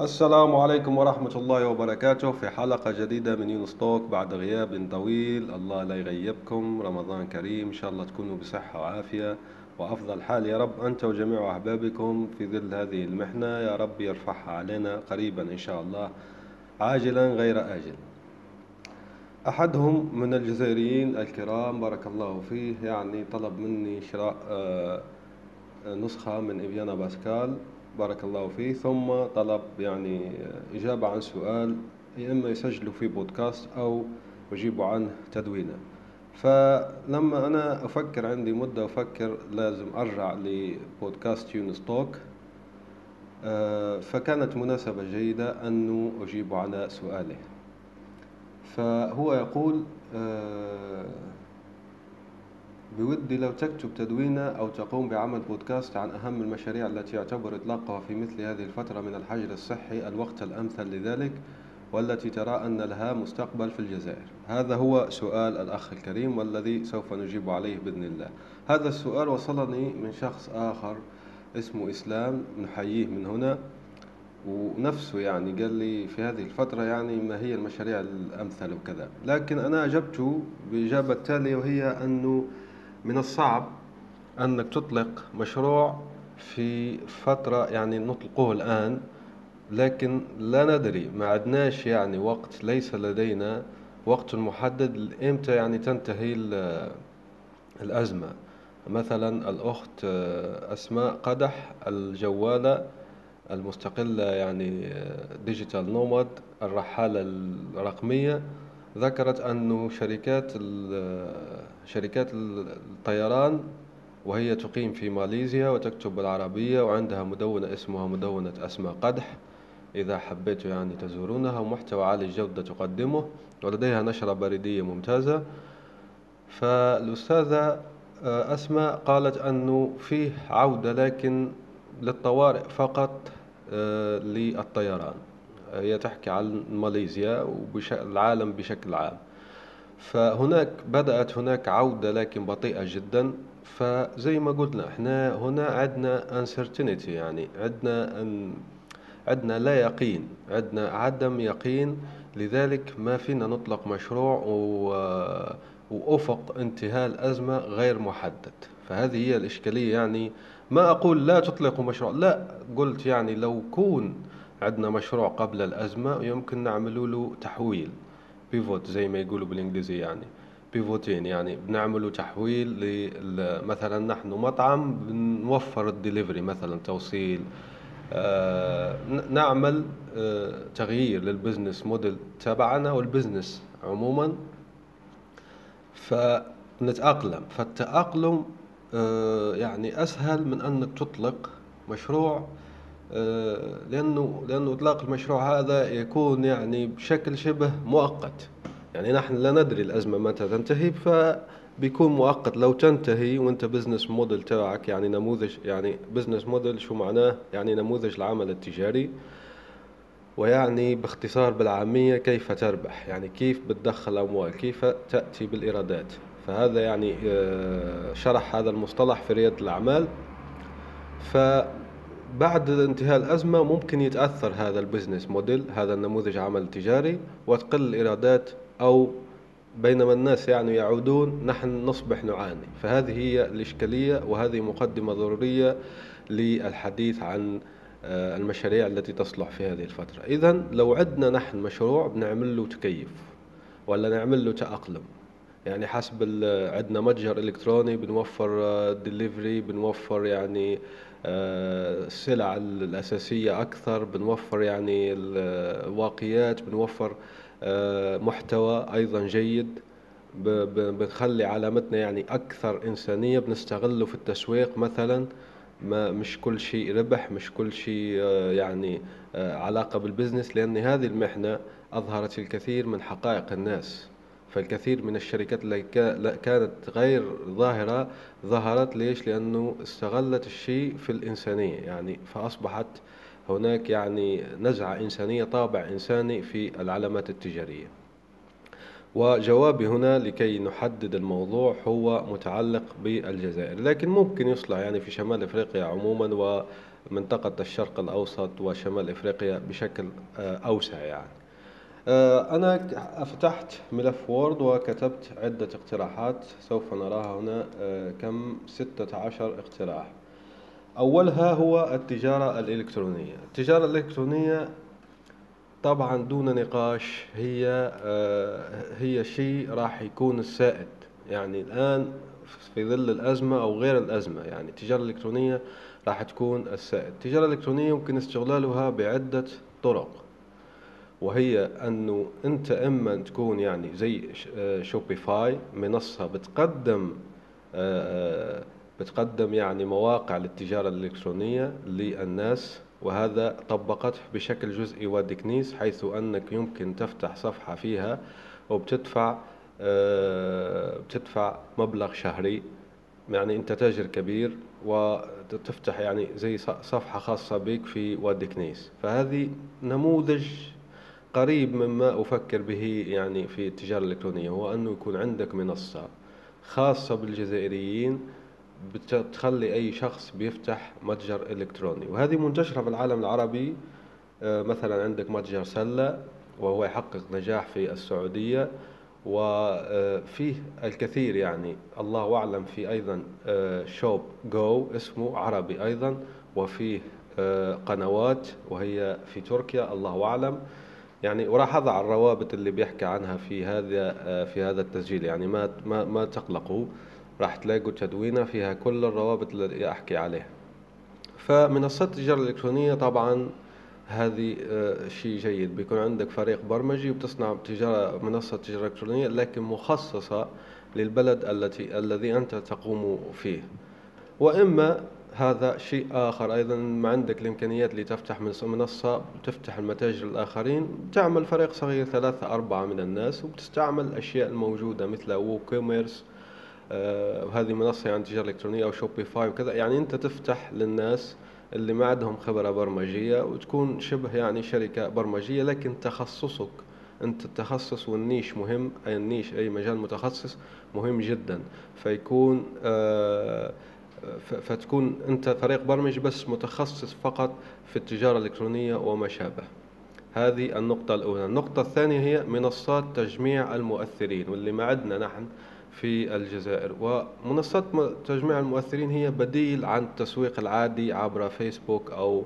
السلام عليكم ورحمة الله وبركاته في حلقة جديدة من يونس توك بعد غياب طويل. الله لا يغيبكم. رمضان كريم. إن شاء الله تكونوا بصحة وعافية. وأفضل حال يا رب أنت وجميع أحبابكم في ظل هذه المحنة. يا رب يرفعها علينا قريبا إن شاء الله. عاجلا غير آجل. أحدهم من الجزائريين الكرام بارك الله فيه يعني طلب مني شراء آه، نسخة من إفيانا باسكال. بارك الله فيه. ثم طلب يعني إجابة عن سؤال يا إما يسجلوا في بودكاست أو يجيبوا عنه تدوينه. فلما أنا أفكر عندي مدة أفكر لازم أرجع لبودكاست يونس توك. آه، فكانت مناسبة جيدة أنه أجيب على سؤاله. فهو يقول آه، بودي لو تكتب تدوينة أو تقوم بعمل بودكاست عن أهم المشاريع التي يعتبر إطلاقها في مثل هذه الفترة من الحجر الصحي الوقت الأمثل لذلك والتي ترى أن لها مستقبل في الجزائر. هذا هو سؤال الأخ الكريم والذي سوف نجيب عليه بإذن الله. هذا السؤال وصلني من شخص آخر اسمه إسلام نحييه من هنا. ونفسه يعني قال لي في هذه الفترة يعني ما هي المشاريع الأمثل وكذا. لكن أنا أجبته بإجابة تالية وهي أنه من الصعب أنك تطلق مشروع في فترة يعني نطلقه الآن لكن لا ندري ما عدناش يعني وقت ليس لدينا وقت محدد إمتى يعني تنتهي الأزمة. مثلا الأخت أسماء قدح الجوالة المستقلة يعني ديجيتال نوماد الرحالة الرقمية. ذكرت أن شركات شركات الطيران وهي تقيم في ماليزيا وتكتب بالعربية وعندها مدونة اسمها مدونة أسماء قدح. إذا حبيتوا يعني تزورونها ومحتوى عالي الجودة تقدمه ولديها نشرة بريدية ممتازة. فالأستاذة آه، أسماء قالت أنه فيه عودة لكن للطوارئ فقط آه، للطيران. هي تحكي عن ماليزيا والعالم بشكل عام. فهناك بدأت هناك عودة لكن بطيئة جدا. فزي ما قلنا إحنا هنا عندنا uncertainty يعني عندنا أن عندنا لا يقين عندنا عدم يقين. لذلك ما فينا نطلق مشروع و... وأفق انتهاء الأزمة غير محدد. فهذه هي الإشكالية يعني. ما أقول لا تطلقوا مشروع لا. قلت يعني لو كون عندنا مشروع قبل الأزمة يمكن نعمل له تحويل. pivot زي ما يقولوا بالإنجليزي يعني. pivoting يعني بنعملوا تحويل مثلا نحن مطعم بنوفر الدليفري مثلا توصيل. آه نعمل آه تغيير لل business model تبعنا وال business عموما. فنتأقلم. فالتأقلم آه يعني أسهل من أنك تطلق مشروع آه، لأنه لأنه إطلاق المشروع هذا يكون يعني بشكل شبه مؤقت. يعني نحن لا ندري الأزمة متى تنتهي فبيكون مؤقت. لو تنتهي وأنت business model تبعك يعني نموذج يعني business model شو معناه؟ يعني نموذج العمل التجاري. ويعني باختصار بالعامية كيف تربح؟ يعني كيف بتدخل أموال؟ كيف تأتي بالإيرادات؟ فهذا يعني آه، شرح هذا المصطلح في ريادة الأعمال. ف بعد انتهاء الأزمة ممكن يتأثر هذا البزنس موديل هذا النموذج عمل تجاري وتقل الإيرادات أو بينما الناس يعني يعودون نحن نصبح نعاني. فهذه هي الإشكالية وهذه مقدمة ضرورية للحديث عن آه، المشاريع التي تصلح في هذه الفترة. إذا لو عندنا نحن مشروع بنعمل له تكيف ولا نعمل له تأقلم. يعني حسب عندنا متجر إلكتروني بنوفر ديليفري آه، بنوفر يعني السلع الأساسية أكثر بنوفر يعني الواقيات بنوفر آه، محتوى أيضا جيد. بنخلي علامتنا يعني أكثر إنسانية بنستغله في التسويق مثلا. ما مش كل شيء ربح مش كل شيء آه، يعني آه، علاقة بالبزنس لأن هذه المحنة أظهرت الكثير من حقائق الناس. فالكثير من الشركات اللي كانت غير ظاهرة ظهرت ليش؟ لأنه استغلت الشيء في الإنسانية. يعني فأصبحت هناك يعني نزعة إنسانية طابع إنساني في العلامات التجارية. وجوابي هنا لكي نحدد الموضوع هو متعلق بالجزائر. لكن ممكن يصلح يعني في شمال إفريقيا عموما ومنطقة الشرق الأوسط وشمال إفريقيا بشكل آه، أوسع يعني. أنا فتحت ملف وورد وكتبت عدة اقتراحات سوف نراها هنا آه، كم؟ ستة عشر اقتراح. أولها هو التجارة الإلكترونية. التجارة الإلكترونية طبعا دون نقاش هي آه، هي شيء راح يكون السائد. يعني الآن في ظل الأزمة أو غير الأزمة يعني التجارة الإلكترونية راح تكون السائد. التجارة الإلكترونية يمكن استغلالها بعدة طرق. وهي أنه أنت إما تكون يعني زي شوبيفاي آه، منصة بتقدم آه، بتقدم يعني مواقع للتجارة الإلكترونية للناس وهذا طبقته بشكل جزئي ودكنيس حيث أنك يمكن تفتح صفحة فيها وبتدفع آه، بتدفع مبلغ شهري. يعني أنت تاجر كبير وتفتح يعني زي صفحة خاصة بك في وادي كنيس فهذه نموذج قريب مما أفكر به يعني في التجارة الإلكترونية هو أنه يكون عندك منصة خاصة بالجزائريين بتخلي أي شخص بيفتح متجر إلكتروني. وهذه منتشرة في العالم العربي. آه، مثلا عندك متجر سلة وهو يحقق نجاح في السعودية وفيه الكثير يعني. الله أعلم في أيضا شوب آه، جو اسمه عربي أيضا وفيه آه، قنوات وهي في تركيا الله أعلم. يعني وراح أضع الروابط اللي بيحكي عنها في هذا في هذا التسجيل. يعني ما ما ما تقلقوا راح تلاقوا تدوينة فيها كل الروابط اللي أحكي عليها. فمنصات التجارة الإلكترونية طبعا هذه آه، شيء جيد. بيكون عندك فريق برمجي وبتصنع تجارة منصة تجارة إلكترونية لكن مخصصة للبلد التي الذي أنت تقوم فيه. وإما هذا شيء آخر. أيضا ما عندك الإمكانيات لتفتح منصة تفتح المتاجر الآخرين تعمل فريق صغير ثلاثة أربعة من الناس وبتستعمل الأشياء الموجودة مثل وو كوميرس وهذه آه، منصة يعني تجارة إلكترونية أو شوبيفاي وكذا. يعني أنت تفتح للناس اللي ما عندهم خبرة برمجية وتكون شبه يعني شركة برمجية لكن تخصصك أنت التخصص والنيش مهم أي النيش أي مجال متخصص مهم جدا. فيكون آه فتكون أنت فريق برمج بس متخصص فقط في التجارة الإلكترونية وما شابه. هذه النقطة الأولى. النقطة الثانية هي منصات تجميع المؤثرين واللي ما عندنا نحن في الجزائر. ومنصات تجميع المؤثرين هي بديل عن التسويق العادي عبر فيسبوك أو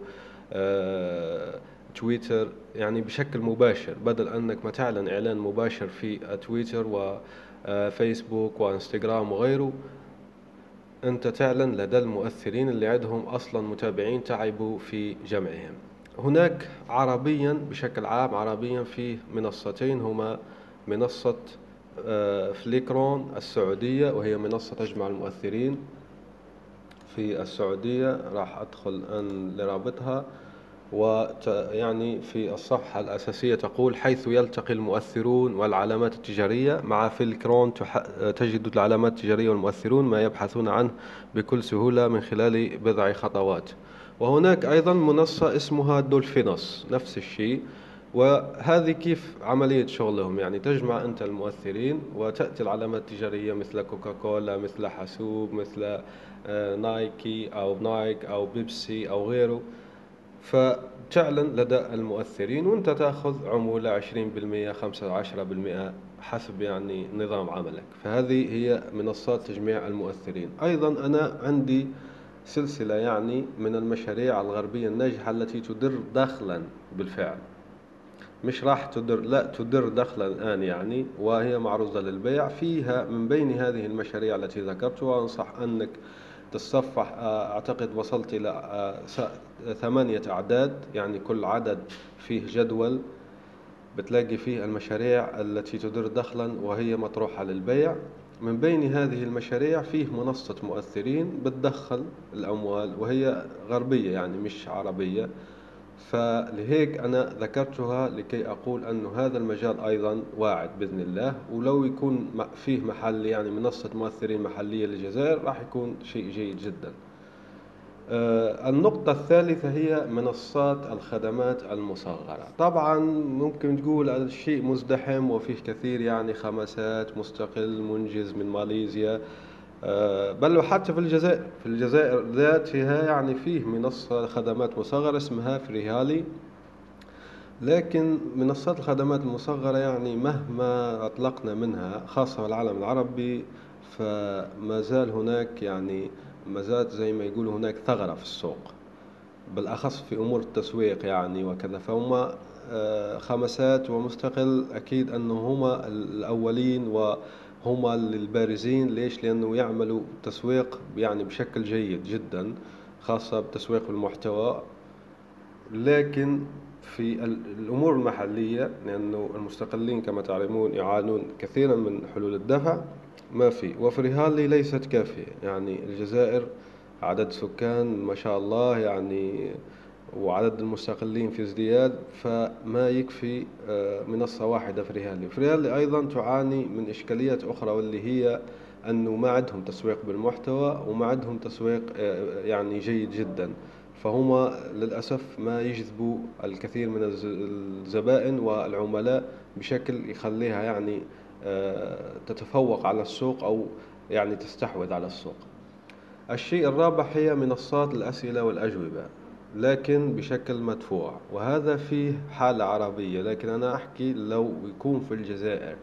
آه، تويتر يعني بشكل مباشر. بدل أنك ما تعلن إعلان مباشر في تويتر وفيسبوك آه، وإنستغرام وغيره أنت تعلن لدى المؤثرين اللي عندهم أصلا متابعين تعبوا في جمعهم. هناك عربيا بشكل عام عربيا في منصتين هما منصة آه، فليكرون السعودية وهي منصة تجمع المؤثرين في السعودية. راح أدخل الآن لرابطها. ويعني في الصفحة الأساسية تقول حيث يلتقي المؤثرون والعلامات التجارية مع فيلكرون تجد العلامات التجارية والمؤثرون ما يبحثون عنه بكل سهولة من خلال بضع خطوات وهناك أيضا منصة اسمها دولفينوس نفس الشيء. وهذه كيف عملية شغلهم؟ يعني تجمع أنت المؤثرين وتأتي العلامات التجارية مثل كوكاكولا مثل حاسوب مثل آه، نايكي أو نايك أو بيبسي أو غيره. فتعلن لدى المؤثرين وأنت تأخذ بالمئة خمسة عشرة بالمئة حسب يعني نظام عملك. فهذه هي منصات تجميع المؤثرين. أيضا أنا عندي سلسلة يعني من المشاريع الغربية الناجحة التي تدر دخلا بالفعل. مش راح تدر لا تدر دخلا الآن يعني وهي معروضة للبيع. فيها من بين هذه المشاريع التي ذكرتها أنصح أنك تتصفح آه، أعتقد وصلت إلى آه، ثمانية أعداد يعني كل عدد فيه جدول بتلاقي فيه المشاريع التي تدر دخلا وهي مطروحة للبيع. من بين هذه المشاريع فيه منصة مؤثرين بتدخل الأموال وهي غربية يعني مش عربية. فلهيك أنا ذكرتها لكي أقول أن هذا المجال أيضا واعد بإذن الله ولو يكون فيه محل يعني منصة مؤثرين محلية للجزائر راح يكون شيء جيد جدا. آه، النقطة الثالثة هي منصات الخدمات المصغرة. طبعا ممكن تقول الشيء مزدحم وفيه كثير يعني خمسات مستقل منجز من ماليزيا. بل وحتى في الجزائر في الجزائر ذاتها يعني فيه منصة خدمات مصغرة اسمها فريهالي. لكن منصات الخدمات المصغرة يعني مهما أطلقنا منها خاصة في العالم العربي فما زال هناك يعني ما زالت زي ما يقولوا هناك ثغرة في السوق. بالأخص في أمور التسويق يعني وكذا. فهم آه، خمسات ومستقل أكيد أنه هما الأولين وهما البارزين. ليش؟ لأنه يعملوا تسويق يعني بشكل جيد جدا خاصة بتسويق المحتوى. لكن في الأمور المحلية لأنه المستقلين كما تعلمون يعانون كثيرا من حلول الدفع ما في. وفريهالي ليست كافية. يعني الجزائر عدد سكان ما شاء الله يعني وعدد المستقلين في ازدياد فما يكفي آه، منصة واحدة فريهالي فريهالي أيضا تعاني من إشكاليات أخرى واللي هي أنه ما عندهم تسويق بالمحتوى وما عندهم تسويق آه، يعني جيد جدا. فهم للأسف ما يجذبوا الكثير من الزبائن والعملاء بشكل يخليها يعني تتفوق على السوق أو يعني تستحوذ على السوق. الشيء الرابع هي منصات الأسئلة والأجوبة. لكن بشكل مدفوع. وهذا فيه حالة عربية لكن أنا أحكي لو يكون في الجزائر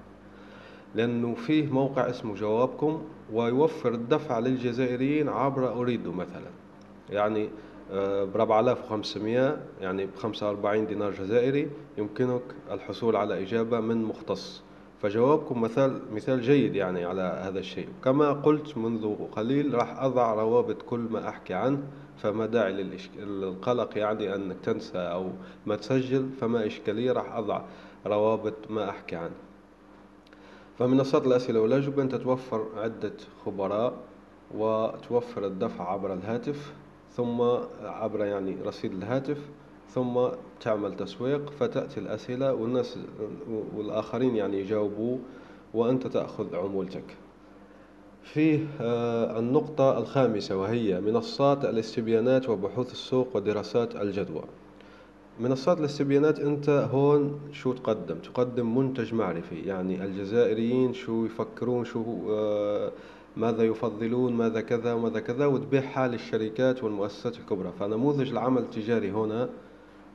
لأنه فيه موقع اسمه جوابكم ويوفر الدفع للجزائريين عبر أريدو مثلا. يعني آه، ب 4500 يعني ب 45 دينار جزائري يمكنك الحصول على إجابة من مختص. فجوابكم مثال مثال جيد يعني على هذا الشيء. كما قلت منذ قليل راح أضع روابط كل ما أحكي عنه. فما داعي للقلق يعني أنك تنسى أو ما تسجل فما إشكالية راح أضع روابط ما أحكي عنه. فمنصات الأسئلة والأجوبة أنت توفر عدة خبراء وتوفر الدفع عبر الهاتف ثم عبر يعني رصيد الهاتف ثم تعمل تسويق فتأتي الأسئلة والناس والآخرين يعني يجاوبوا وأنت تأخذ عمولتك. فيه آه، النقطة الخامسة وهي منصات الاستبيانات وبحوث السوق ودراسات الجدوى. منصات الاستبيانات أنت هون شو تقدم؟ تقدم منتج معرفي يعني الجزائريين شو يفكرون شو آه، ماذا يفضلون ماذا كذا وماذا كذا وتبيعها لـ الشركات والمؤسسات الكبرى. فنموذج العمل التجاري هنا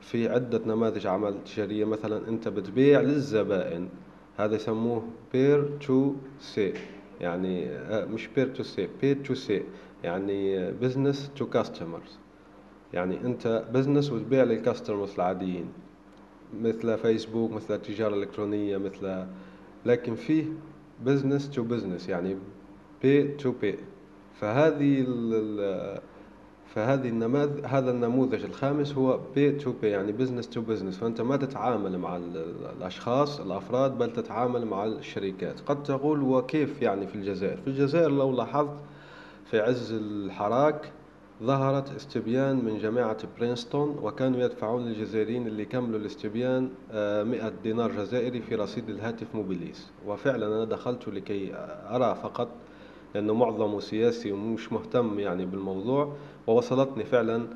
في عدة نماذج عمل تجارية. مثلا أنت بتبيع للزبائن هذا يسموه peer to C يعني آه، مش peer to C B to C يعني business to customers يعني أنت business وتبيع لل customers العاديين. مثل فيسبوك مثل التجارة الإلكترونية مثل لكن فيه business to business يعني B to B فهذه فهذه النماذج هذا النموذج الخامس هو B to B يعني business to business فأنت ما تتعامل مع الأشخاص الأفراد بل تتعامل مع الشركات. قد تقول وكيف يعني في الجزائر؟ في الجزائر لو لاحظت في عز الحراك ظهرت استبيان من جامعة برينستون وكانوا يدفعون للجزائريين اللي كملوا الاستبيان آه، مئة دينار جزائري في رصيد الهاتف موبيليس. وفعلا أنا دخلت لكي أرى فقط لأنه معظمه سياسي ومش مهتم يعني بالموضوع ووصلتني فعلا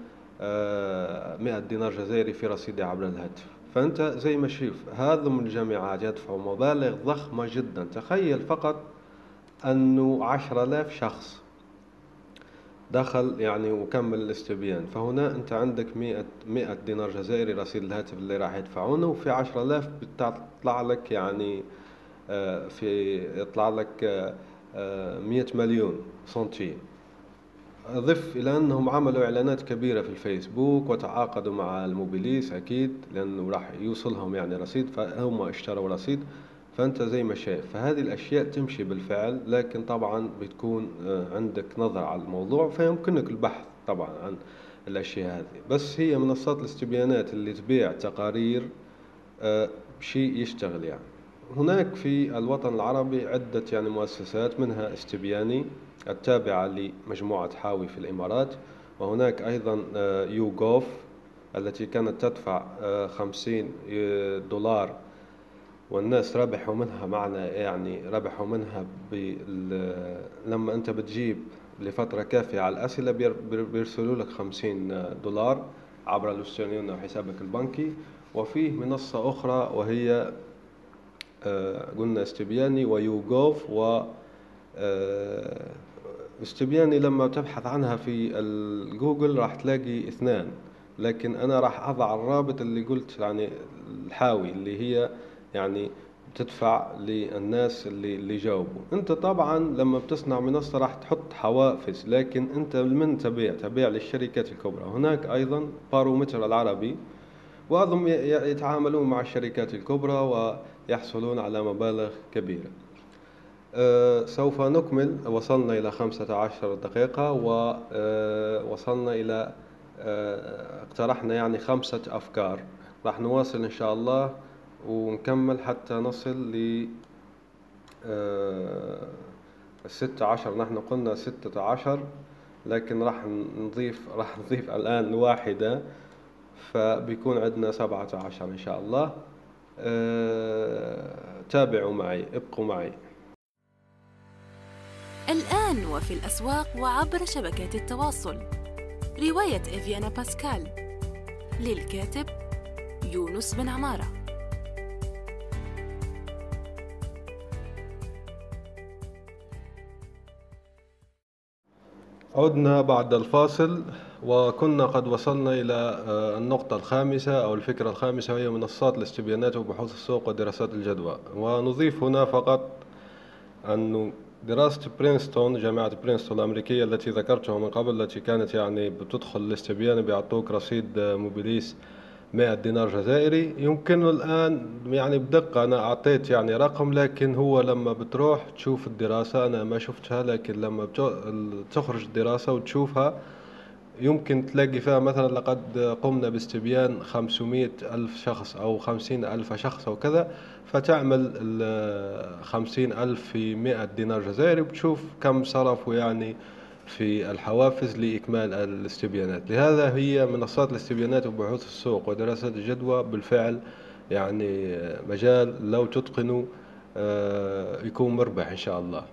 آه، مئة دينار جزائري في رصيدي عبر الهاتف. فأنت زي ما شوف هذا من الجامعات يدفعوا مبالغ ضخمة جدا. تخيل فقط أنه عشرة آلاف شخص دخل يعني وكمل الاستبيان. فهنا أنت عندك مئة, مئة دينار جزائري رصيد الهاتف اللي راح يدفعونه وفي عشرة آلاف بتطلع لك يعني آه، في يطلع لك آه، مئة مليون سنتيم أضف إلى أنهم عملوا إعلانات كبيرة في الفيسبوك وتعاقدوا مع الموبيليس أكيد لأنه راح يوصلهم يعني رصيد فهم اشتروا رصيد فأنت زي ما شايف. فهذه الأشياء تمشي بالفعل لكن طبعا بتكون آه، عندك نظر على الموضوع فيمكنك البحث طبعا عن الأشياء هذه. بس هي منصات الاستبيانات اللي تبيع تقارير آه، شيء يشتغل يعني. هناك في الوطن العربي عدة يعني مؤسسات منها استبياني التابعة لمجموعة حاوي في الإمارات وهناك أيضا يوغوف التي كانت تدفع خمسين دولار والناس ربحوا منها معنى يعني ربحوا منها لما أنت بتجيب لفترة كافية على الأسئلة بيرسلوا لك خمسين دولار عبر ال Western أو حسابك البنكي وفيه منصة أخرى وهي آه، قلنا استبياني ويوغوف و آه، استبياني لما تبحث عنها في الجوجل راح تلاقي اثنان. لكن أنا راح أضع الرابط اللي قلت يعني الحاوي اللي هي يعني تدفع للناس اللي اللي جاوبوا. أنت طبعا لما بتصنع منصة راح تحط حوافز لكن أنت من تبيع؟ تبيع للشركات الكبرى. هناك أيضا بارومتر العربي بعضهم يتعاملون مع الشركات الكبرى ويحصلون على مبالغ كبيرة. أه سوف نكمل. وصلنا إلى خمسة عشر دقيقة ووصلنا أه إلى أه اقترحنا يعني خمسة أفكار. راح نواصل إن شاء الله ونكمل حتى نصل ل الستة عشر. نحن قلنا ستة عشر لكن راح نضيف راح نضيف الآن واحدة فبيكون عندنا سبعة عشر إن شاء الله. تابعوا معي ابقوا معي. الآن وفي الأسواق وعبر شبكات التواصل. رواية إفيانا باسكال. للكاتب يونس بن عمارة. عدنا بعد الفاصل وكنا قد وصلنا إلى آه، النقطة الخامسة أو الفكرة الخامسة وهي منصات الاستبيانات وبحوث السوق ودراسات الجدوى. ونضيف هنا فقط أن دراسة برينستون جامعة برينستون الأمريكية التي ذكرتها من قبل التي كانت يعني بتدخل الاستبيان بيعطوك رصيد آه، موبيليس 100 دينار جزائري. يمكن الآن يعني بدقة أنا أعطيت يعني رقم لكن هو لما بتروح تشوف الدراسة أنا ما شفتها لكن لما تخرج الدراسة وتشوفها يمكن تلاقي فيها مثلا لقد قمنا باستبيان خمسمائة ألف شخص أو خمسين ألف شخص أو كذا فتعمل خمسين ألف في مئة دينار جزائري وتشوف كم صرفوا يعني في الحوافز لإكمال الاستبيانات. لهذا هي منصات الاستبيانات وبحوث السوق ودراسات الجدوى بالفعل يعني مجال لو تتقنوا آه، يكون مربح إن شاء الله.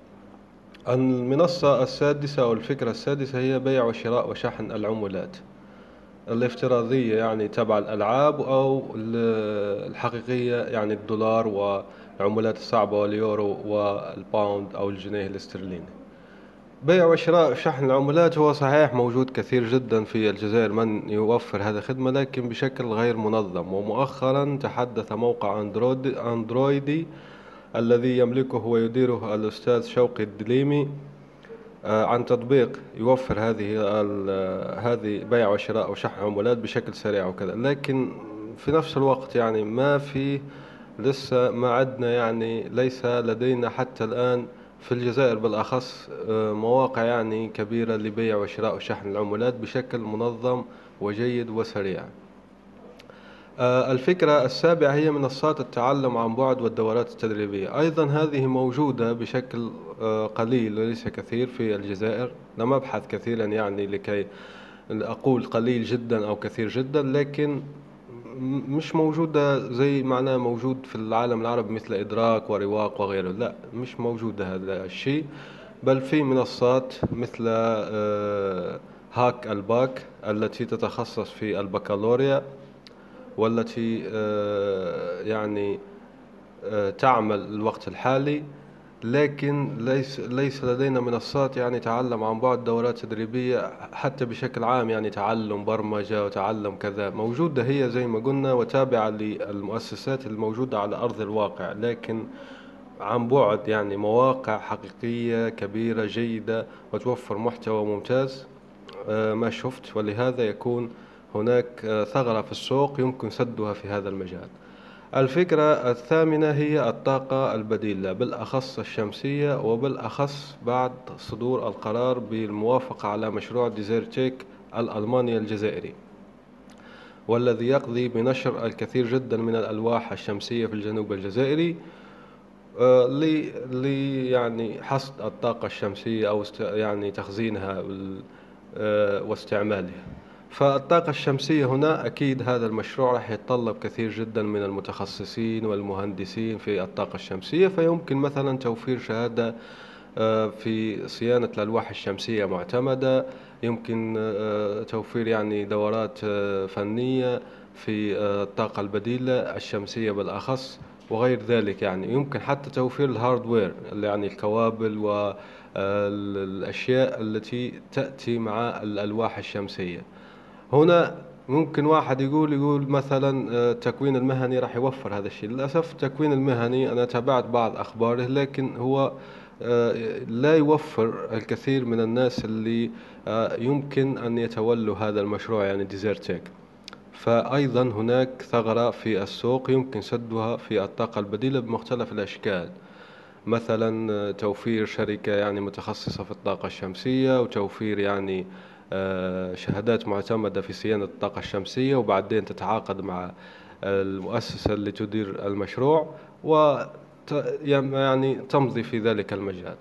المنصة السادسة أو الفكرة السادسة هي بيع وشراء وشحن العملات الافتراضية يعني تبع الألعاب أو الحقيقية يعني الدولار والعملات الصعبة واليورو والباوند أو الجنيه الاسترليني. بيع وشراء شحن العملات هو صحيح موجود كثير جدا في الجزائر من يوفر هذه الخدمة لكن بشكل غير منظم. ومؤخرا تحدث موقع أندرويد أندرويدي الذي يملكه ويديره الأستاذ شوقي الدليمي آه، عن تطبيق يوفر هذه هذه بيع وشراء وشحن عملات بشكل سريع وكذا. لكن في نفس الوقت يعني ما في لسه ما عدنا يعني ليس لدينا حتى الآن في الجزائر بالأخص آه، مواقع يعني كبيرة لبيع وشراء وشحن العملات بشكل منظم وجيد وسريع. آه، الفكرة السابعة هي منصات التعلم عن بعد والدورات التدريبية. أيضا هذه موجودة بشكل آه، قليل وليس كثير في الجزائر. لم أبحث كثيرا يعني لكي أقول قليل جدا أو كثير جدا لكن مش موجودة زي معناه موجود في العالم العربي مثل إدراك ورواق وغيره. لا مش موجودة هذا الشيء. بل في منصات مثل آه، هاك الباك التي تتخصص في البكالوريا والتي آه، يعني آه، تعمل الوقت الحالي. لكن ليس ليس لدينا منصات يعني تعلم عن بعد دورات تدريبية حتى بشكل عام يعني تعلم برمجة وتعلم كذا. موجودة هي زي ما قلنا وتابعة للمؤسسات الموجودة على أرض الواقع لكن عن بعد يعني مواقع حقيقية كبيرة جيدة وتوفر محتوى ممتاز. آه، ما شفت ولهذا يكون هناك آه، ثغرة في السوق يمكن سدها في هذا المجال. الفكرة الثامنة هي الطاقة البديلة بالأخص الشمسية وبالأخص بعد صدور القرار بالموافقة على مشروع ديزيرتيك الألماني الجزائري والذي يقضي بنشر الكثير جدا من الألواح الشمسية في الجنوب الجزائري آه، ل يعني حصد الطاقة الشمسية أو يعني تخزينها آه، واستعمالها. فالطاقة الشمسية هنا أكيد هذا المشروع راح يتطلب كثير جدا من المتخصصين والمهندسين في الطاقة الشمسية فيمكن مثلا توفير شهادة آه، في صيانة الألواح الشمسية معتمدة يمكن توفير يعني دورات فنية في الطاقة البديلة الشمسية بالأخص وغير ذلك يعني. يمكن حتى توفير ال hardware يعني الكوابل والأشياء التي تأتي مع الألواح الشمسية. هنا ممكن واحد يقول يقول مثلا التكوين آه، المهني راح يوفر هذا الشيء. للأسف التكوين المهني أنا تابعت بعض أخباره لكن هو آه، لا يوفر الكثير من الناس اللي آه، يمكن أن يتولوا هذا المشروع يعني ديزرتيك فأيضا هناك ثغرة في السوق يمكن سدها في الطاقة البديلة بمختلف الأشكال. مثلا توفير شركة يعني متخصصة في الطاقة الشمسية وتوفير يعني آه، شهادات معتمدة في صيانة الطاقة الشمسية وبعدين تتعاقد مع المؤسسة اللي تدير المشروع و يعني تمضي في ذلك المجال.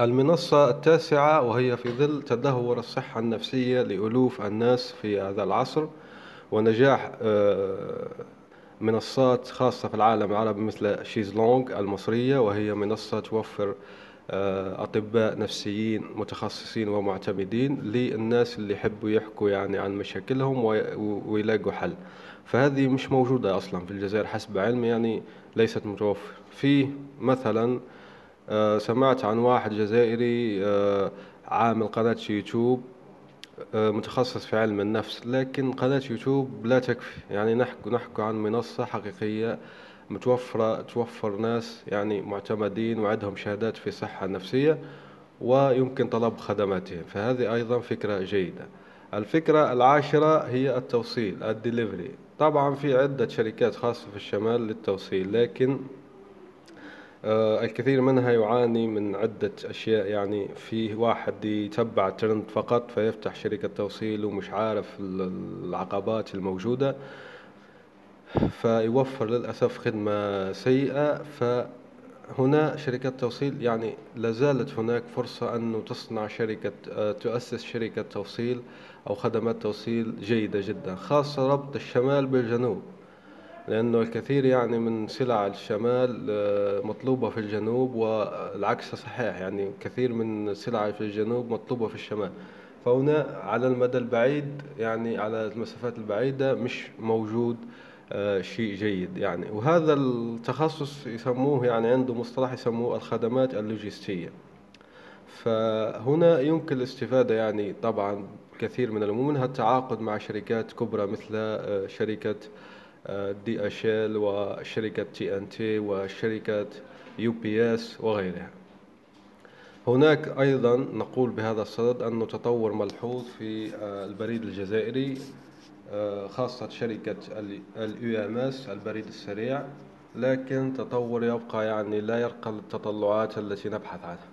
المنصة التاسعة وهي في ظل تدهور الصحة النفسية لألوف الناس في هذا العصر ونجاح آه، منصات خاصة في العالم العربي مثل شيزلونج المصرية وهي منصة توفر آه، أطباء نفسيين متخصصين ومعتمدين للناس اللي يحبوا يحكوا يعني عن مشاكلهم ويلاقوا حل. فهذه مش موجودة أصلا في الجزائر حسب علمي يعني ليست متوفر في مثلا آه، سمعت عن واحد جزائري عامل قناة يوتيوب آه، متخصص في علم النفس لكن قناة يوتيوب لا تكفي. يعني نحكي نحكي عن منصة حقيقية متوفرة توفر ناس يعني معتمدين وعندهم شهادات في الصحة النفسية ويمكن طلب خدماتهم. فهذه أيضا فكرة جيدة. الفكرة العاشرة هي التوصيل الدليفري. طبعا في عدة شركات خاصة في الشمال للتوصيل لكن آه، الكثير منها يعاني من عدة أشياء. يعني في واحد يتبع الترند فقط فيفتح شركة توصيل ومش عارف العقبات الموجودة. فيوفر للأسف خدمة سيئة فهنا شركة توصيل يعني لازالت هناك فرصة أنه تصنع شركة آه، تؤسس شركة توصيل أو خدمات توصيل جيدة جدا خاصة ربط الشمال بالجنوب لأنه الكثير يعني من سلع الشمال آه، مطلوبة في الجنوب والعكس صحيح يعني كثير من السلع في الجنوب مطلوبة في الشمال. فهنا على المدى البعيد يعني على المسافات البعيدة مش موجود شيء جيد يعني. وهذا التخصص يسموه يعني عنده مصطلح يسموه الخدمات اللوجستية. فهنا يمكن الاستفادة يعني طبعا كثير من الأمور منها التعاقد مع شركات كبرى مثل آه، شركة DHL وشركة TNT وشركة UPS وغيرها. هناك أيضا نقول بهذا الصدد أنه تطور ملحوظ في آه، البريد الجزائري. آه، خاصة شركة ال EMS البريد السريع لكن تطور يبقى يعني لا يرقى للتطلعات التي نبحث عنها.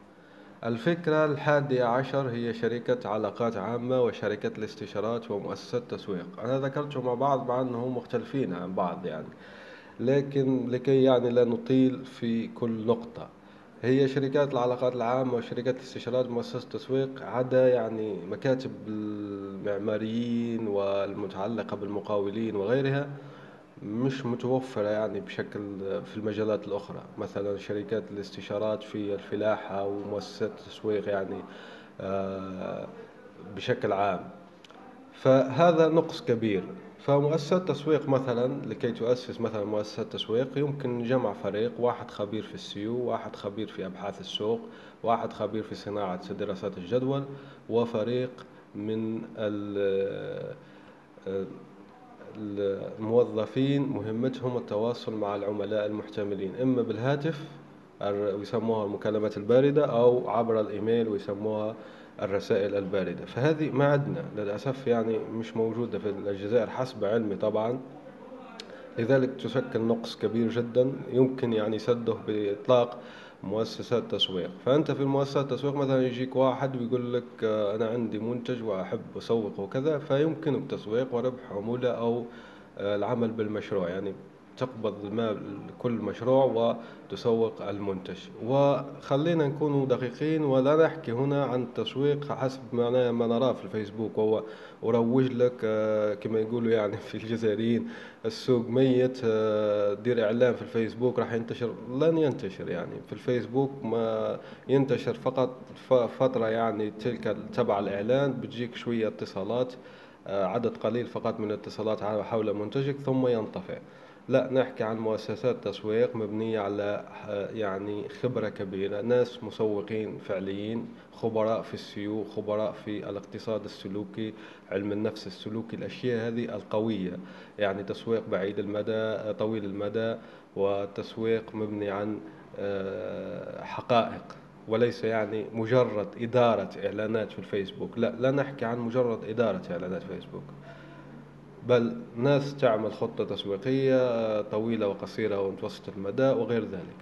الفكرة الحادية عشر هي شركة علاقات عامة وشركة الاستشارات ومؤسسات تسويق أنا ذكرتهم مع بعض مع أنهم مختلفين عن بعض يعني لكن لكي يعني لا نطيل في كل نقطة. هي شركات العلاقات العامة وشركات الاستشارات ومؤسسات التسويق عدا يعني مكاتب المعماريين والمتعلقة بالمقاولين وغيرها مش متوفرة يعني بشكل في المجالات الأخرى. مثلا شركات الاستشارات في الفلاحة ومؤسسات التسويق يعني آه، بشكل عام. فهذا نقص كبير. فمؤسسات تسويق مثلا لكي تؤسس مثلا مؤسسة تسويق يمكن جمع فريق واحد خبير في السيو واحد خبير في أبحاث السوق واحد خبير في صناعة دراسات الجدول وفريق من الموظفين مهمتهم التواصل مع العملاء المحتملين. إما بالهاتف ويسموها المكالمات الباردة أو عبر الإيميل ويسموها الرسائل الباردة. فهذه ما عندنا للأسف يعني مش موجودة في الجزائر حسب علمي طبعا. لذلك تشكل نقص كبير جدا يمكن يعني سده بإطلاق مؤسسات تسويق. فأنت في مؤسسات تسويق مثلا يجيك واحد ويقول لك آه، أنا عندي منتج وأحب أسوق وكذا فيمكنك تسويق وربح عمولة أو آه، العمل بالمشروع. يعني تقبض المال كل مشروع وتسوق المنتج. وخلينا نكون دقيقين ولا نحكي هنا عن التسويق حسب ما ما نراه في الفيسبوك. وهو أروج لك آه، كما يقولوا يعني في الجزائريين السوق ميت آه، دير إعلان في الفيسبوك راح ينتشر. لن ينتشر يعني. في الفيسبوك ما ينتشر فقط فترة يعني تلك تبع الإعلان بتجيك شوية اتصالات آه، عدد قليل فقط من الاتصالات حول منتجك ثم ينطفئ. لا نحكي عن مؤسسات تسويق مبنية على آه، يعني خبرة كبيرة. ناس مسوقين فعليين خبراء في السيو خبراء في الاقتصاد السلوكي علم النفس السلوكي الأشياء هذه القوية. يعني تسويق بعيد المدى آه، طويل المدى وتسويق مبني عن حقائق وليس يعني مجرد إدارة إعلانات في الفيسبوك. لا لا نحكي عن مجرد إدارة إعلانات فيسبوك بل ناس تعمل خطة تسويقية طويلة وقصيرة ومتوسطة المدى وغير ذلك.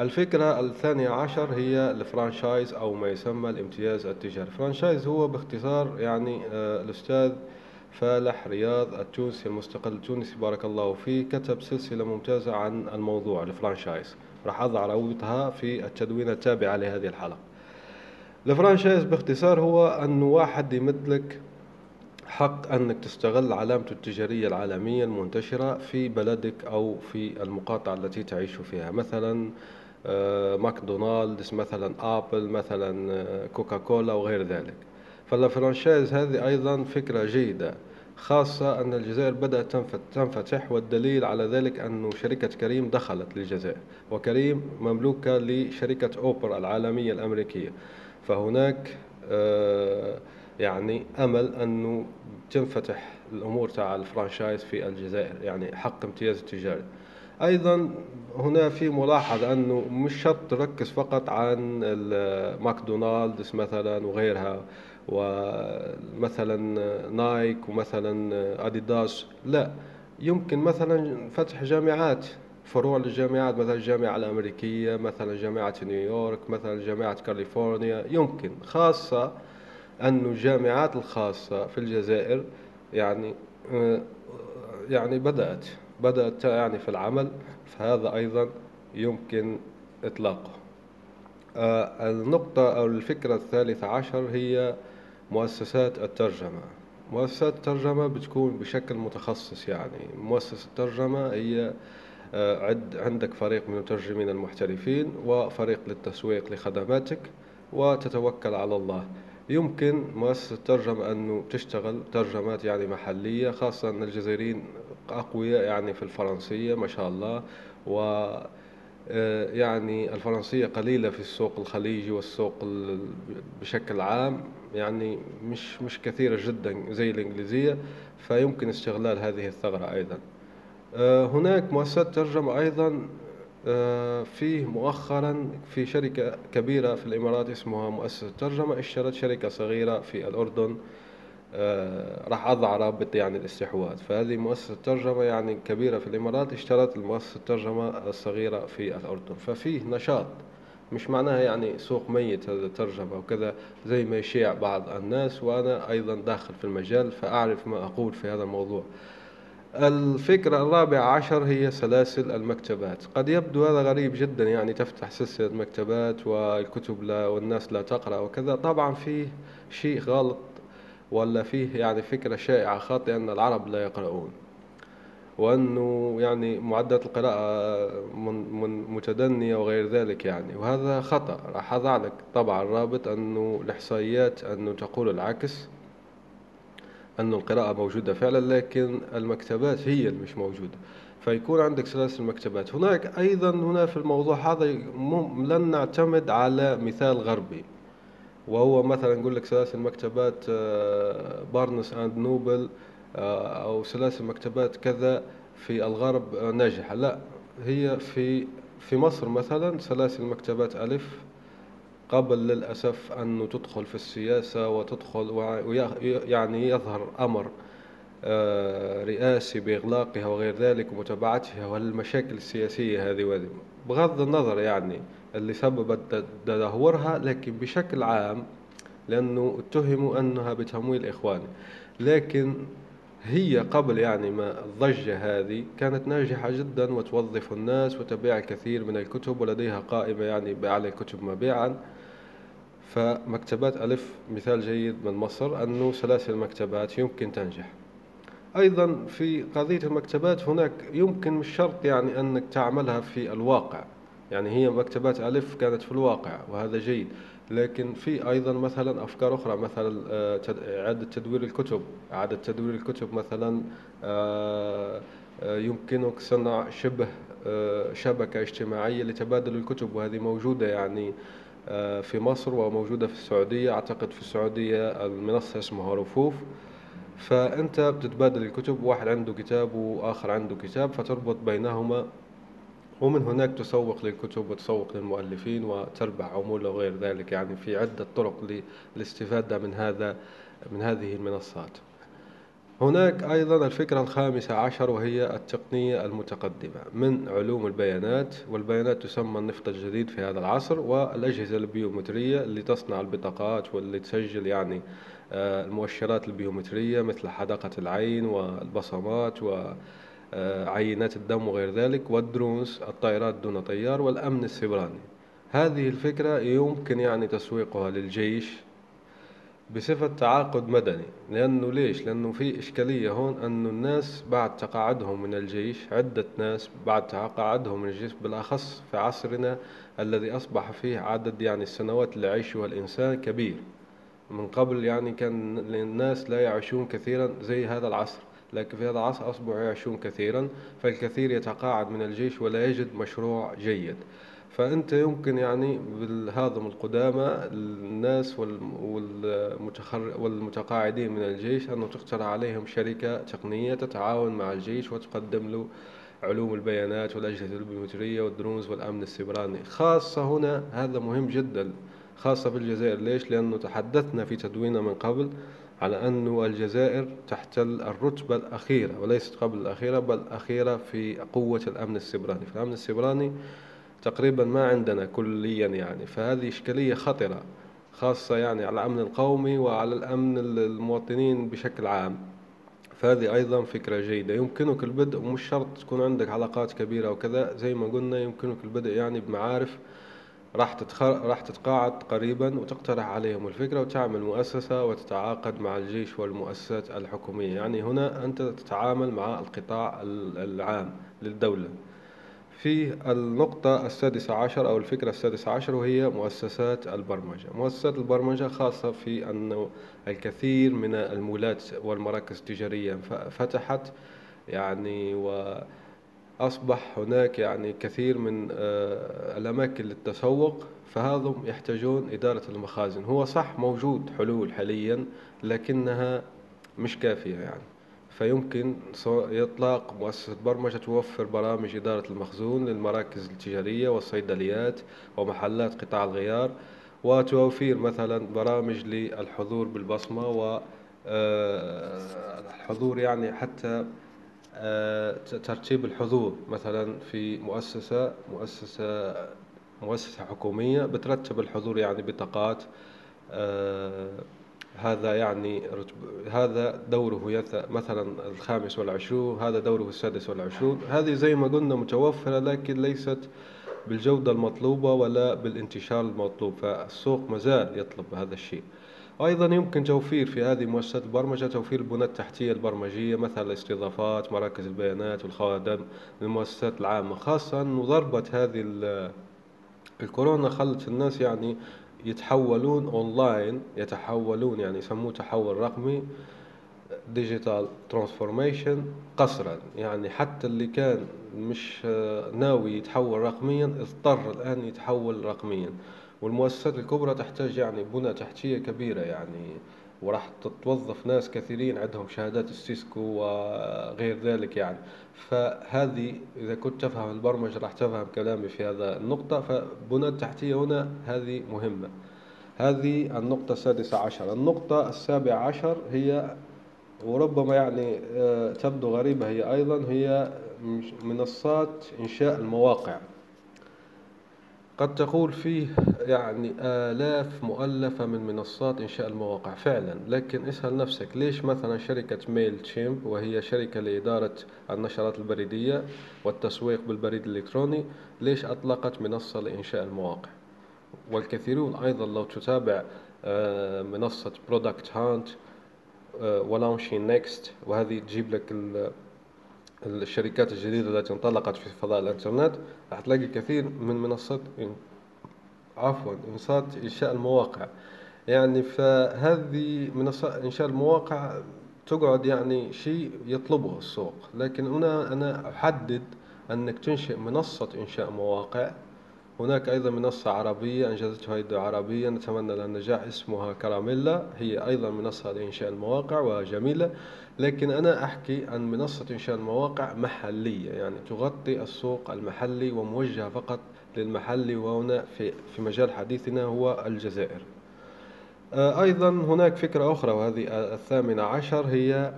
الفكرة الثانية عشر هي ال franchise أو ما يسمى الامتياز التجاري. ال franchise هو باختصار يعني آه، الأستاذ فالح رياض التونسي المستقل التونسي بارك الله فيه كتب سلسلة ممتازة عن الموضوع ال franchise. راح أضع روابطها في التدوين التابع لهذه الحلقة. ال franchise باختصار هو أن واحد يمدلك حق أنك تستغل علامته التجارية العالمية المنتشرة في بلدك أو في المقاطعة التي تعيش فيها. مثلا آه، ماكدونالدز مثلا أبل مثلا آه، كوكاكولا وغير ذلك. فال franchise هذه أيضا فكرة جيدة خاصة أن الجزائر بدأت تنفتح والدليل على ذلك أن شركة كريم دخلت للجزائر وكريم مملوكة لشركة أوبر العالمية الأمريكية. فهناك آه، يعني أمل أنه تنفتح الأمور تاع ال franchise في الجزائر يعني حق امتياز التجاري. أيضا هنا في ملاحظة أنه مش شرط تركز فقط عن ماكدونالدز مثلا وغيرها ومثلا نايك ومثلا أديداس لا. يمكن مثلا فتح جامعات فروع للجامعات مثلا الجامعة الأمريكية مثلا جامعة نيويورك مثلا جامعة كاليفورنيا يمكن خاصة أن الجامعات الخاصة في الجزائر يعني يعني بدأت بدأت يعني في العمل فهذا أيضا يمكن إطلاقه. آه، النقطة أو الفكرة الثالثة عشر هي مؤسسات الترجمة. مؤسسات الترجمة بتكون بشكل متخصص يعني. مؤسسة الترجمة هي آه، عد عندك فريق من المترجمين المحترفين وفريق للتسويق لخدماتك وتتوكل على الله. يمكن مؤسسة الترجمة أنه تشتغل ترجمات يعني محلية خاصة أن الجزائريين أقوياء يعني في الفرنسية ما شاء الله. و آه، يعني الفرنسية قليلة في السوق الخليجي والسوق بشكل عام. يعني مش مش كثيرة جدا زي الإنجليزية فيمكن استغلال هذه الثغرة أيضا. آه، هناك مؤسسات ترجمة أيضا فيه مؤخرا في شركة كبيرة في الإمارات اسمها مؤسسة ترجمة اشترت شركة صغيرة في الأردن آه، راح أضع رابط يعني الاستحواذ. فهذه مؤسسة ترجمة يعني كبيرة في الإمارات اشترت المؤسسة الترجمة الصغيرة في الأردن. ففيه نشاط مش معناها يعني سوق ميت هذا ترجمة وكذا زي ما يشيع بعض الناس وأنا أيضا داخل في المجال فأعرف ما أقول في هذا الموضوع. الفكرة الرابعة عشر هي سلاسل المكتبات. قد يبدو هذا غريب جدا يعني تفتح سلسلة مكتبات والكتب لا والناس لا تقرأ وكذا. طبعا فيه شيء غلط ولا فيه يعني فكرة شائعة خاطئة أن العرب لا يقرؤون. وأنه يعني معدلات القراءة من, من متدنية وغير ذلك يعني. وهذا خطأ راح أضع لك طبعا الرابط أنه الإحصائيات أنه تقول العكس. أن القراءة موجودة فعلا لكن المكتبات هي اللي مش موجودة. فيكون عندك سلاسل مكتبات هناك أيضا هنا في الموضوع هذا لن نعتمد على مثال غربي. وهو مثلا نقول لك سلاسل مكتبات بارنس أند نوبل أو سلاسل مكتبات كذا في الغرب آه، ناجحة. لا هي في في مصر مثلا سلاسل مكتبات ألف قبل للأسف أنه تدخل في السياسة وتدخل ويعني يظهر أمر آه، رئاسي بإغلاقها وغير ذلك ومتابعتها والمشاكل السياسية هذه وهذه. بغض النظر يعني اللي سببت تدهورها لكن بشكل عام لأنه اتهموا أنها بتمويل إخواني. لكن هي قبل يعني ما الضجة هذه كانت ناجحة جدا وتوظف الناس وتبيع الكثير من الكتب ولديها قائمة يعني بأعلى الكتب مبيعا. فمكتبات ألف مثال جيد من مصر أنه سلاسل المكتبات يمكن تنجح. أيضا في قضية المكتبات هناك يمكن مش شرط يعني أنك تعملها في الواقع. يعني هي مكتبات ألف كانت في الواقع وهذا جيد. لكن في أيضا مثلا أفكار أخرى مثلا آه، إعادة تدوير الكتب. إعادة تدوير الكتب مثلا آه، آه، يمكنك صنع شبه شبكة اجتماعية لتبادل الكتب وهذه موجودة يعني في مصر وموجودة في السعودية. أعتقد في السعودية المنصة اسمها رفوف. فأنت بتتبادل الكتب واحد عنده كتاب وآخر عنده كتاب فتربط بينهما ومن هناك تسوق للكتب وتسوق للمؤلفين وتربح عمولة وغير ذلك. يعني في عدة طرق للاستفادة من هذا من هذه المنصات. هناك أيضا الفكرة الخامسة عشر وهي التقنية المتقدمة من علوم البيانات والبيانات تسمى النفط الجديد في هذا العصر والأجهزة البيومترية اللي تصنع البطاقات واللي تسجل يعني آه، المؤشرات البيومترية مثل حدقة العين والبصمات و آه، عينات الدم وغير ذلك والدرونز الطائرات دون طيار والأمن السيبراني. هذه الفكرة يمكن يعني تسويقها للجيش بصفة تعاقد مدني. لأنه ليش؟ لأنه في إشكالية هون أنه الناس بعد تقاعدهم من الجيش عدة ناس بعد تقاعدهم من الجيش بالأخص في عصرنا الذي أصبح فيه عدد يعني السنوات اللي يعيشها الإنسان كبير. من قبل يعني كان الناس لا يعيشون كثيرا زي هذا العصر. لكن في هذا العصر أصبحوا يعيشون كثيرا فالكثير يتقاعد من الجيش ولا يجد مشروع جيد. فأنت يمكن يعني بالهضم القدامى الناس والمتقاعدين من الجيش أنه تقترح عليهم شركة تقنية تتعاون مع الجيش وتقدم له علوم البيانات والأجهزة البيومترية والدرونز والأمن السيبراني. خاصة هنا هذا مهم جدا خاصة في الجزائر. ليش؟ لأنه تحدثنا في تدويننا من قبل على أن الجزائر تحتل الرتبة الأخيرة وليست قبل الأخيرة بل الأخيرة في قوة الأمن السيبراني. فالأمن السيبراني تقريبا ما عندنا كليا يعني. فهذه إشكالية خطرة خاصة يعني على الأمن القومي وعلى الأمن المواطنين بشكل عام. فهذه أيضا فكرة جيدة. يمكنك البدء ومش شرط تكون عندك علاقات كبيرة وكذا زي ما قلنا يمكنك البدء يعني بمعارف راح راح تتقاعد قريبا وتقترح عليهم الفكرة وتعمل مؤسسة وتتعاقد مع الجيش والمؤسسات الحكومية. يعني هنا أنت تتعامل مع القطاع العام للدولة. في النقطة السادسة عشر أو الفكرة السادسة عشر وهي مؤسسات البرمجة. مؤسسات البرمجة خاصة في أن الكثير من المولات والمراكز التجارية فتحت يعني و أصبح هناك يعني كثير من آه، الأماكن للتسوق فهذم يحتاجون إدارة المخازن. هو صح موجود حلول حاليا لكنها مش كافية يعني. فيمكن إطلاق مؤسسة برمجة توفر برامج إدارة المخزون للمراكز التجارية والصيدليات ومحلات قطاع الغيار وتوفير مثلا برامج للحضور بالبصمة والحضور آه، يعني حتى آه، ترتيب الحضور. مثلا في مؤسسة مؤسسة مؤسسة حكومية بترتب الحضور يعني بطاقات آه، هذا يعني هذا دوره مثلا الخامس والعشرون هذا دوره السادس والعشرون. هذه زي ما قلنا متوفرة لكن ليست بالجودة المطلوبة ولا بالانتشار المطلوب فالسوق مازال يطلب هذا الشيء. أيضا يمكن توفير في هذه مؤسسات البرمجة توفير البنى التحتية البرمجية مثل الاستضافات مراكز البيانات والخوادم للمؤسسات العامة. خاصة أنه ضربة هذه الكورونا خلت الناس يعني يتحولون اونلاين يتحولون يعني يسموه تحول رقمي digital transformation قسرا يعني حتى اللي كان مش ناوي يتحول رقميا اضطر الآن يتحول رقميا. والمؤسسات الكبرى تحتاج يعني بنى تحتية كبيرة يعني. وراح تتوظف ناس كثيرين عندهم شهادات ال Cisco وغير ذلك يعني. فهذه إذا كنت تفهم البرمجة راح تفهم كلامي في هذا النقطة. فبنى التحتية هنا هذه مهمة. هذه النقطة السادسة عشر. النقطة السابعة عشر هي وربما يعني آه، تبدو غريبة هي أيضا هي منصات إنشاء المواقع. قد تقول فيه يعني آلاف مؤلفة من منصات إنشاء المواقع فعلا. لكن اسأل نفسك ليش مثلا شركة ميل تشيمب وهي شركة لإدارة النشرات البريدية والتسويق بالبريد الإلكتروني ليش أطلقت منصة لإنشاء المواقع؟ والكثيرون أيضا لو تتابع آه، منصة Product Hunt و Launching Next وهذه تجيب لك الشركات الجديدة التي انطلقت في فضاء الإنترنت راح تلاقي كثير من منصات عفوا منصات إنشاء المواقع. يعني فهذه منصات إنشاء المواقع تقعد يعني شيء يطلبه السوق. لكن هنا أنا أحدد أنك تنشئ منصة إنشاء مواقع. هناك أيضا منصة عربية أنجزتها يد عربية نتمنى لها النجاح اسمها كراميلا. هي أيضا منصة لإنشاء المواقع وجميلة. لكن أنا أحكي عن منصة إنشاء المواقع محلية يعني تغطي السوق المحلي وموجهة فقط للمحلي وهنا في, في مجال حديثنا هو الجزائر. آه، أيضا هناك فكرة أخرى وهذه الثامنة عشر هي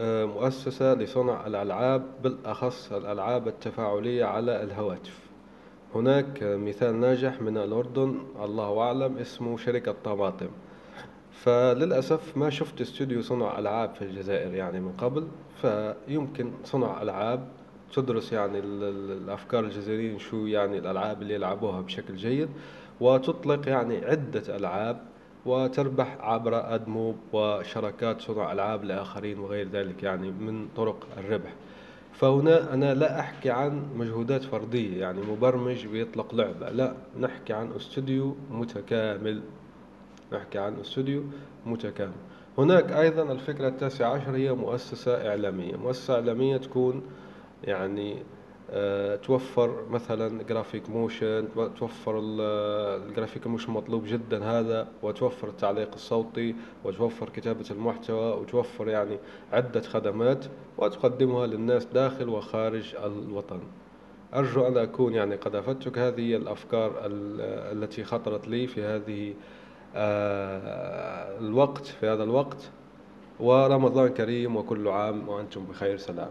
آه، مؤسسة لصنع الألعاب بالأخص الألعاب التفاعلية على الهواتف. هناك مثال ناجح من الأردن الله أعلم اسمه شركة طماطم. فللأسف ما شفت استوديو صنع ألعاب في الجزائر يعني من قبل فيمكن صنع ألعاب تدرس يعني الأفكار الجزائريين شو يعني الألعاب اللي يلعبوها بشكل جيد وتطلق يعني عدة ألعاب وتربح عبر أدموب وشركات صنع ألعاب لآخرين وغير ذلك يعني من طرق الربح. فهنا أنا لا أحكي عن مجهودات فردية يعني مبرمج بيطلق لعبة لا نحكي عن استوديو متكامل. نحكي عن استوديو متكامل. هناك أيضا الفكرة التاسعة عشر هي مؤسسة إعلامية. مؤسسة إعلامية تكون يعني آه، توفر مثلا graphic motion توفر ال graphic motion مطلوب جدا هذا وتوفر التعليق الصوتي وتوفر كتابة المحتوى وتوفر يعني عدة خدمات وتقدمها للناس داخل وخارج الوطن. أرجو أن أكون يعني قد أفدتك. هذه هي الأفكار التي خطرت لي في هذه آه، الوقت في هذا الوقت. ورمضان كريم وكل عام وأنتم بخير سلام.